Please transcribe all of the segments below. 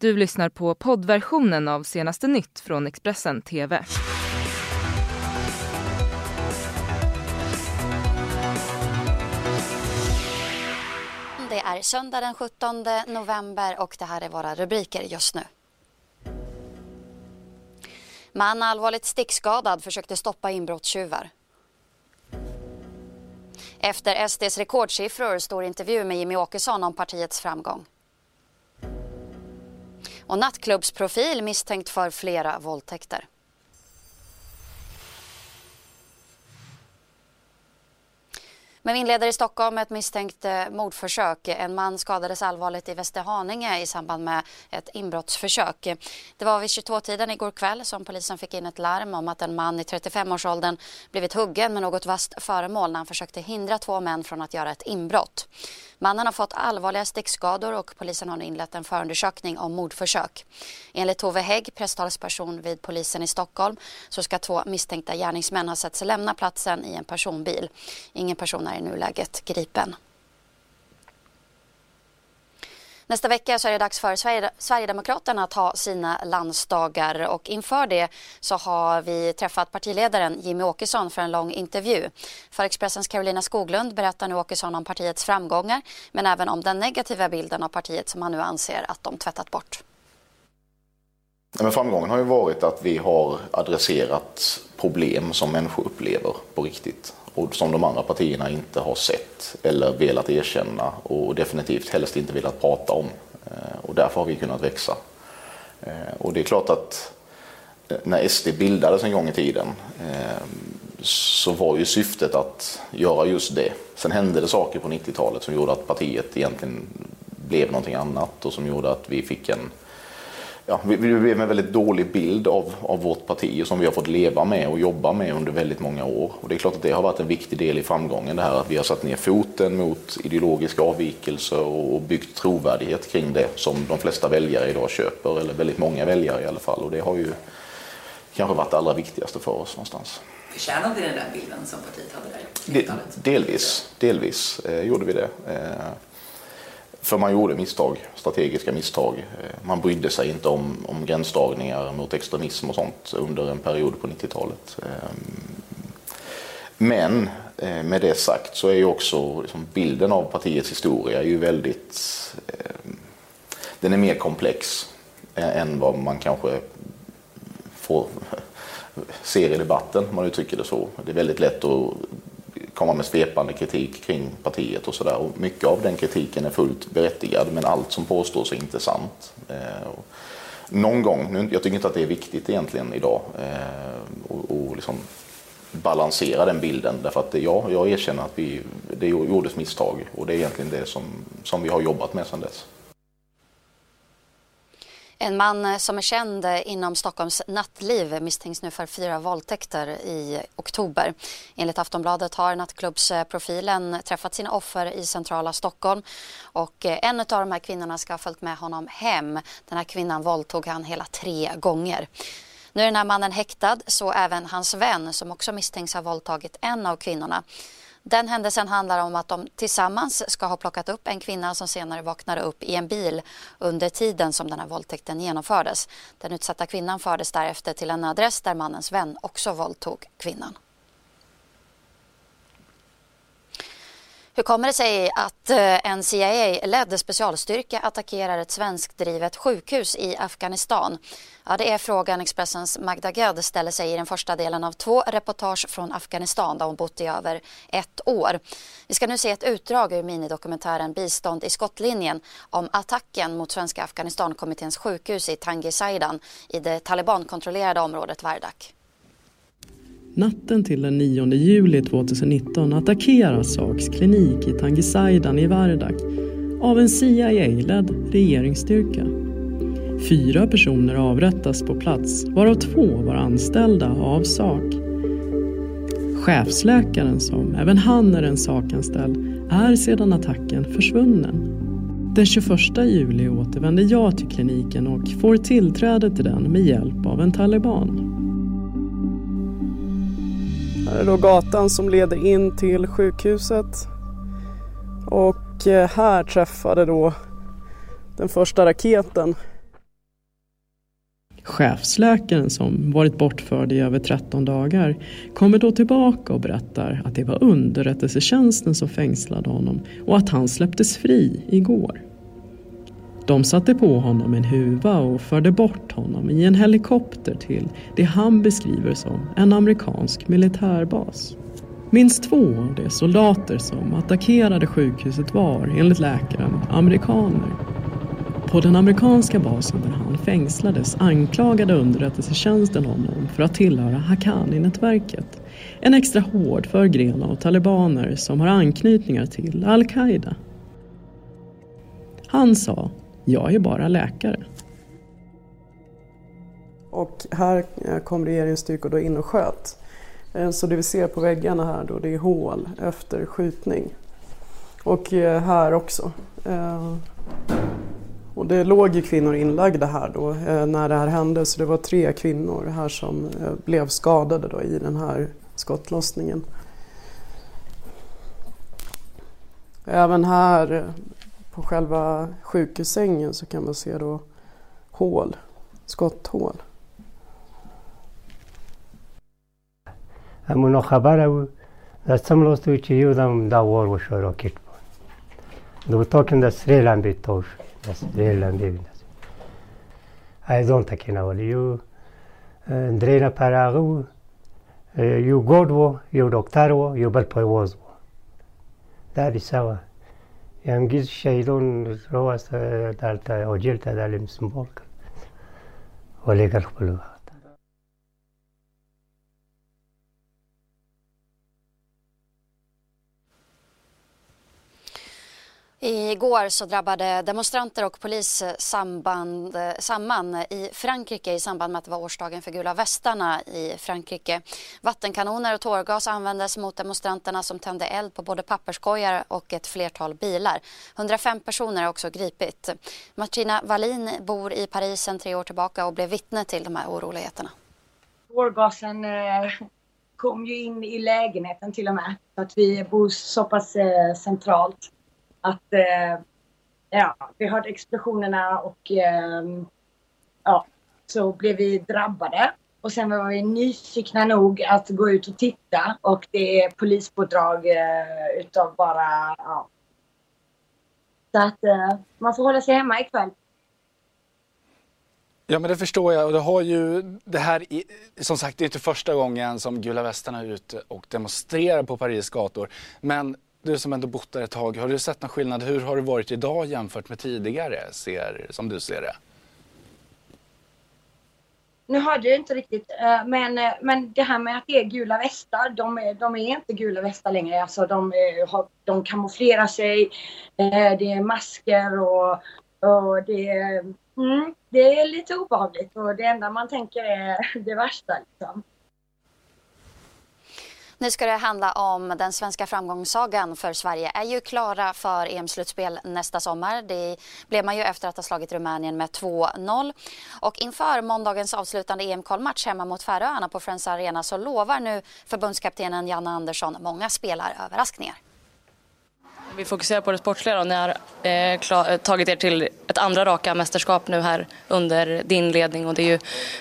Du lyssnar på poddversionen av senaste nytt från Expressen TV. Det är söndag den 17 november och det här är våra rubriker just nu. Man allvarligt stickskadad försökte stoppa inbrottstjuvar. Efter SDs rekordsiffror står intervju med Jimmy Åkesson om partiets framgång. Och nattklubbsprofil misstänkt för flera våldtäkter. Men vi inleder i Stockholm med ett misstänkt eh, mordförsök. En man skadades allvarligt i Västerhaninge i samband med ett inbrottsförsök. Det var vid 22-tiden igår kväll som polisen fick in ett larm om att en man i 35-årsåldern blivit huggen med något vasst föremål när han försökte hindra två män från att göra ett inbrott. Mannen har fått allvarliga stickskador och polisen har nu inlett en förundersökning om mordförsök. Enligt Tove Hägg, presstalsperson vid polisen i Stockholm, så ska två misstänkta gärningsmän ha sett sig lämna platsen i en personbil. Ingen person är i nuläget gripen. Nästa vecka så är det dags för Sverigedemokraterna att ha sina landsdagar och inför det så har vi träffat partiledaren Jimmy Åkesson för en lång intervju. För Expressens Carolina Skoglund berättar nu Åkesson om partiets framgångar men även om den negativa bilden av partiet som han nu anser att de tvättat bort. Men framgången har ju varit att vi har adresserat problem som människor upplever på riktigt och som de andra partierna inte har sett eller velat erkänna och definitivt helst inte velat prata om. Eh, och därför har vi kunnat växa. Eh, och det är klart att eh, när SD bildades en gång i tiden så var ju syftet att göra just det. Sen hände det saker på 90-talet som gjorde att partiet egentligen blev någonting annat och som gjorde att vi fick en ja, vi, vi blev en väldigt dålig bild av, av vårt parti som vi har fått leva med och jobba med under väldigt många år. Och det är klart att det har varit en viktig del i framgången det här att vi har satt ner foten mot ideologiska avvikelser och byggt trovärdighet kring det som de flesta väljare idag köper, eller väldigt många väljare i alla fall. Och det har ju kanske varit det allra viktigaste för oss någonstans. Förtjänade ni den där bilden som partiet hade där? delvis, delvis eh, gjorde vi det. Eh, för man gjorde misstag, strategiska misstag. Eh, man brydde sig inte om, om gränsdragningar mot extremism och sånt under en period på 90-talet. Eh, men eh, med det sagt så är ju också liksom bilden av partiets historia är ju väldigt... Den är mer komplex än vad man kanske får ser i debatten, om man uttrycker det så. Det är väldigt lätt att komma med svepande kritik kring partiet och sådär. Och mycket av den kritiken är fullt berättigad men allt som påstås är inte sant. Eh, någon gång, nu, jag tycker inte att det är viktigt egentligen idag, eh, och, och liksom balansera den bilden därför att ja, jag erkänner att vi, det gjordes misstag och det är egentligen det som, som vi har jobbat med sedan dess. En man eh, som är känd eh, inom Stockholms nattliv misstänks nu för fyra våldtäkter i oktober. Enligt Aftonbladet har nattklubbsprofilen träffat sina offer i centrala Stockholm och eh, en av de här kvinnorna ska ha följt med honom hem. Den här kvinnan våldtog han hela tre gånger. Nu är den här mannen häktad, så även hans vän som också misstänks ha våldtagit en av kvinnorna. Den händelsen handlar om att de tillsammans ska ha plockat upp en kvinna som senare vaknade upp i en bil under tiden som den här våldtäkten genomfördes. Den utsatta kvinnan fördes därefter till en adress där mannens vän också våldtog kvinnan. Hur kommer det sig att eh, en CIA-ledd specialstyrka attackerar ett svenskdrivet sjukhus i Afghanistan? Ja, det är frågan Expressens Magda Gad ställer sig i den första delen av två reportage från Afghanistan där hon bott i över ett år. Vi ska nu se ett utdrag ur minidokumentären Bistånd i skottlinjen om attacken mot Svenska Afghanistankommitténs sjukhus i Tangi Saidan i det talibankontrollerade området Vardak. Natten till den 9 juli 2019 attackeras Saks klinik i Tangisaidan i Vardak av en CIA-ledd regeringsstyrka. Fyra personer avrättas på plats, varav två var anställda av SAK. Chefsläkaren, som även han är en sakanställd, är sedan attacken försvunnen. Den 21 juli återvänder jag till kliniken och får tillträde till den med hjälp av en taliban. Här är då gatan som leder in till sjukhuset. Och eh, här träffade då den första raketen chefsläkaren som varit bortförd i över 13 dagar kommer då tillbaka och berättar att det var underrättelsetjänsten som fängslade honom och att han släpptes fri igår. De satte på honom en huva och förde bort honom i en helikopter till det han beskriver som en amerikansk militärbas. Minst två av de soldater som attackerade sjukhuset var, enligt läkaren, amerikaner. På den amerikanska basen där han fängslades anklagade underrättelsetjänsten honom för att tillhöra Haqqani-nätverket. En extra hård förgren av talibaner som har anknytningar till al-Qaida. Han sa, jag är bara läkare. Och här eh, kom regeringsstyrkor då in och sköt. Eh, så det vi ser på väggarna här då det är hål efter skjutning. Och eh, här också. Och det låg ju kvinnor inlagda här då när det här hände så det var tre kvinnor här som blev skadade då i den här skottlossningen. Även här på själva sjukhussängen så kan man se då hål, skotthål. همونو خبره و دا څه لوستو چې یو دم دا ور وشو راکټ د وتاکم د سری لمبې تو شو د سری لمبې ایزان تکینول یو درې نفر هغه و یو ګوډ و یو ډاکټر و یو بل پایواز و دا دیسه امگیز شهیدان رو است در آجل تدلیم سمبول کرد ولی کار خپلو Igår så drabbade demonstranter och polis eh, samband, eh, samman i Frankrike i samband med att det var årsdagen för gula västarna i Frankrike. Vattenkanoner och tårgas användes mot demonstranterna som tände eld på både papperskojar och ett flertal bilar. 105 personer har också gripit. Martina Wallin bor i Paris sedan tre år tillbaka och blev vittne till de här oroligheterna. Tårgasen eh, kom ju in i lägenheten till och med. för att vi bor så pass eh, centralt att eh, ja, vi hörde explosionerna och eh, ja, så blev vi drabbade. Och sen var vi nyfikna nog att gå ut och titta och det är polispådrag eh, utav bara, ja. Så att eh, man får hålla sig hemma ikväll. Ja men det förstår jag och det har ju det här som sagt det är inte första gången som Gula Västarna är ute och demonstrerar på Paris gator. Men du som ändå bott där ett tag, har du sett någon skillnad? Hur har det varit idag jämfört med tidigare, ser, som du ser det? Nu hörde jag inte riktigt, eh, men, eh, men det här med att det är gula västar, de är, de är inte gula västar längre. Alltså de, eh, har, de kamouflerar sig, det är masker och, och det, mm, det är lite obehagligt och det enda man tänker är det värsta. Liksom. Nu ska det handla om den svenska framgångssagan för Sverige är ju klara för EM-slutspel nästa sommar. Det blev man ju efter att ha slagit Rumänien med 2-0. Och inför måndagens avslutande EM-kvalmatch hemma mot Färöarna på Friends Arena så lovar nu förbundskaptenen Janne Andersson många spelaröverraskningar. Vi fokuserar på det sportsliga då, Ni har eh, klar, eh, tagit er till ett andra raka mästerskap nu här under din ledning och det är ju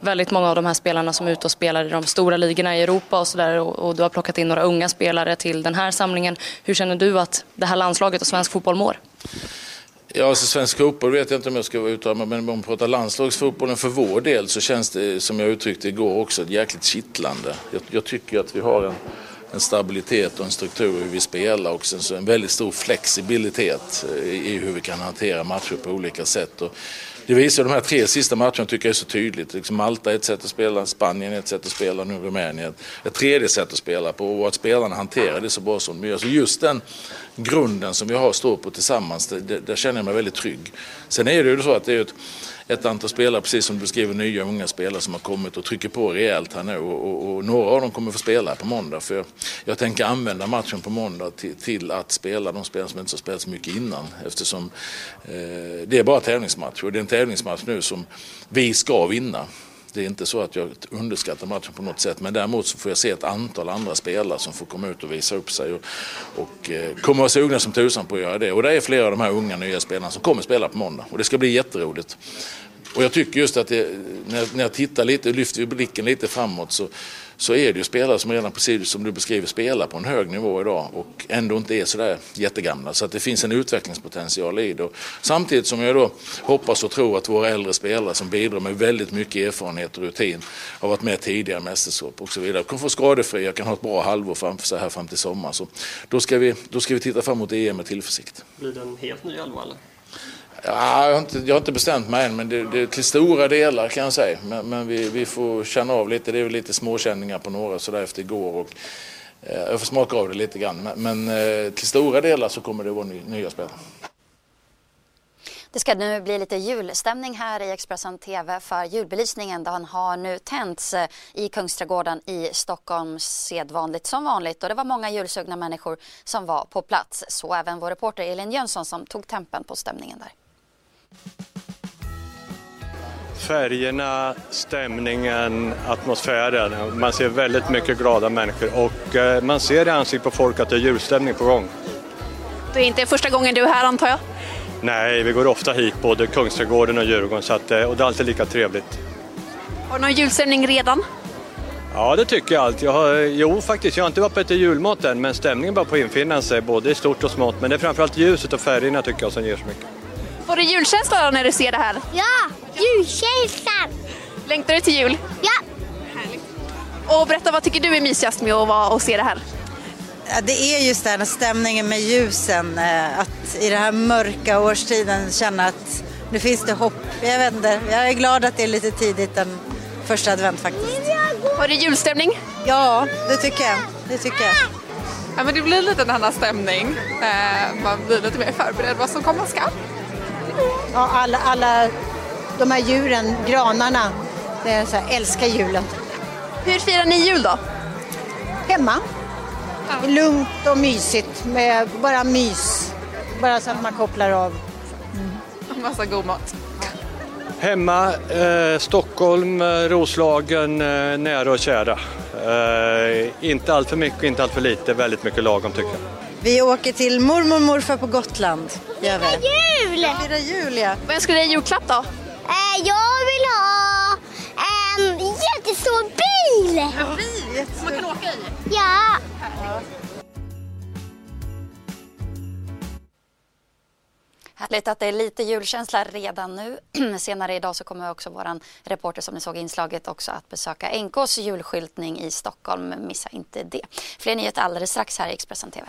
väldigt många av de här spelarna som är ute och spelar i de stora ligorna i Europa och sådär och, och, du har plockat in några unga spelare till den här samlingen. Hur känner du att det här landslaget och svensk fotboll mår? Ja, alltså svensk fotboll vet jag inte om jag ska uttala mig, men om man pratar landslagsfotbollen för vår del så känns det, som jag uttryckte igår också, jäkligt kittlande. Jag, jag tycker att vi har en en stabilitet och en struktur i hur vi spelar och sen så en väldigt stor flexibilitet eh, i hur vi kan hantera matcher på olika sätt. Och det visar de här tre sista matcherna tycker jag är så tydligt. Liksom Malta är ett sätt att spela, Spanien är ett sätt att spela, nu Rumänien ett tredje sätt att spela på och att spelarna hanterar det så bra som de gör. Så just den grunden som vi har att stå på tillsammans, där, där känner jag mig väldigt trygg. Sen är det ju så att det är ett ett antal spelare, precis som du beskriver, nya unga spelare som har kommit och trycker på rejält här nu. Och, och, och några av dem kommer få spela på måndag. För jag, jag tänker använda matchen på måndag till, till, att spela de spelare som inte har spelat så mycket innan. Eftersom eh, det är bara tävlingsmatch och det är en tävlingsmatch nu som vi ska vinna. Det är inte så att jag underskattar matchen på något sätt men däremot så får jag se ett antal andra spelare som får komma ut och visa upp sig och, och eh, kommer vara sugna som tusan på att göra det. Och det är flera av de här unga nya spelarna som kommer spela på måndag och det ska bli jätteroligt. Och jag tycker just att det, när, när jag tittar lite, lyfter blicken lite framåt så, så är det ju spelare som redan precis som du beskriver spelar på en hög nivå idag och ändå inte är sådär jättegamla. Så att det finns en utvecklingspotential i det. Och samtidigt som jag då hoppas och tror att våra äldre spelare som bidrar med väldigt mycket erfarenhet och rutin har varit med tidigare mästerskap och så vidare. Kommer få skadefria, kan ha ett bra halvår framför sig här fram till sommar. Så då ska vi, då ska vi titta fram mot EM med tillförsikt. Blir det en helt ny elva eller? Ja, jag, har inte, jag har inte bestämt mig än, men det, det, till stora delar kan jag säga. Men, men vi, vi, får känna av lite. Det är väl lite småkänningar på några sådär efter igår. Och, eh, jag får smaka av det lite grann. Men, men eh, till stora delar så kommer det vara ny, nya spelare. Det ska nu bli lite julstämning här i Expressen TV för julbelysningen den har nu tänts eh, i Kungsträdgården i Stockholm sedvanligt som vanligt och det var många julsugna människor som var på plats. Så även vår reporter Elin Jönsson som tog tempen på stämningen där. Färgerna, stämningen, atmosfären. Man ser väldigt mycket glada människor och eh, man ser i ansiktet på folk att det är julstämning på gång. Det är inte första gången du är här antar jag? Nej, vi går ofta hit, både Kungsträdgården och Djurgården, så att, eh, och det är alltid lika trevligt. Har du någon julstämning redan? Ja, det tycker jag allt. Jag har, jo, faktiskt, jag har inte varit på till julmat än, men stämningen börjar på infinna sig, både i stort och smått. Men det är framförallt ljuset och färgerna tycker jag som ger så mycket. Får du julkänsla när du ser det här? Ja, julkänslan! Längtar du till jul? Ja! Härligt. Och berätta, vad tycker du är mysigast med att vara och se det här? Det är just den här stämningen med ljusen, eh, att i den här mörka årstiden känna att nu finns det hopp. Jag vet inte, jag är glad att det är lite tidigt den första advent faktiskt. Har du julstämning? Ja, det tycker jag. Det tycker jag. Ja, men det blir lite en annan stämning. Eh, man blir lite mer förberedd vad som komma skall. Ja, alla, alla de här djuren, granarna, det är så här, älskar julen. Hur firar ni jul då? Hemma. Lugnt och mysigt med bara mys. Bara så att man kopplar av. Mm. Massa god mat. Hemma, eh, Stockholm, eh, Roslagen, eh, nära och kära. Eh, inte allt för mycket, inte allt för lite, väldigt mycket lagom tycker jag. Vi åker till mormor och morfar på Gotland. Gör vi. Jul! Fira jul, ja. Vad önskar du dig i julklapp då? Eh, jag vill ha en jättestor bil! En bil som man kan åka i? Ja! Härligt att det är lite julkänsla redan nu. Senare idag så kommer också vår reporter som ni såg i inslaget också att besöka NKs julskyltning i Stockholm. Missa inte det. Fler nyheter alldeles strax här i Expressen TV.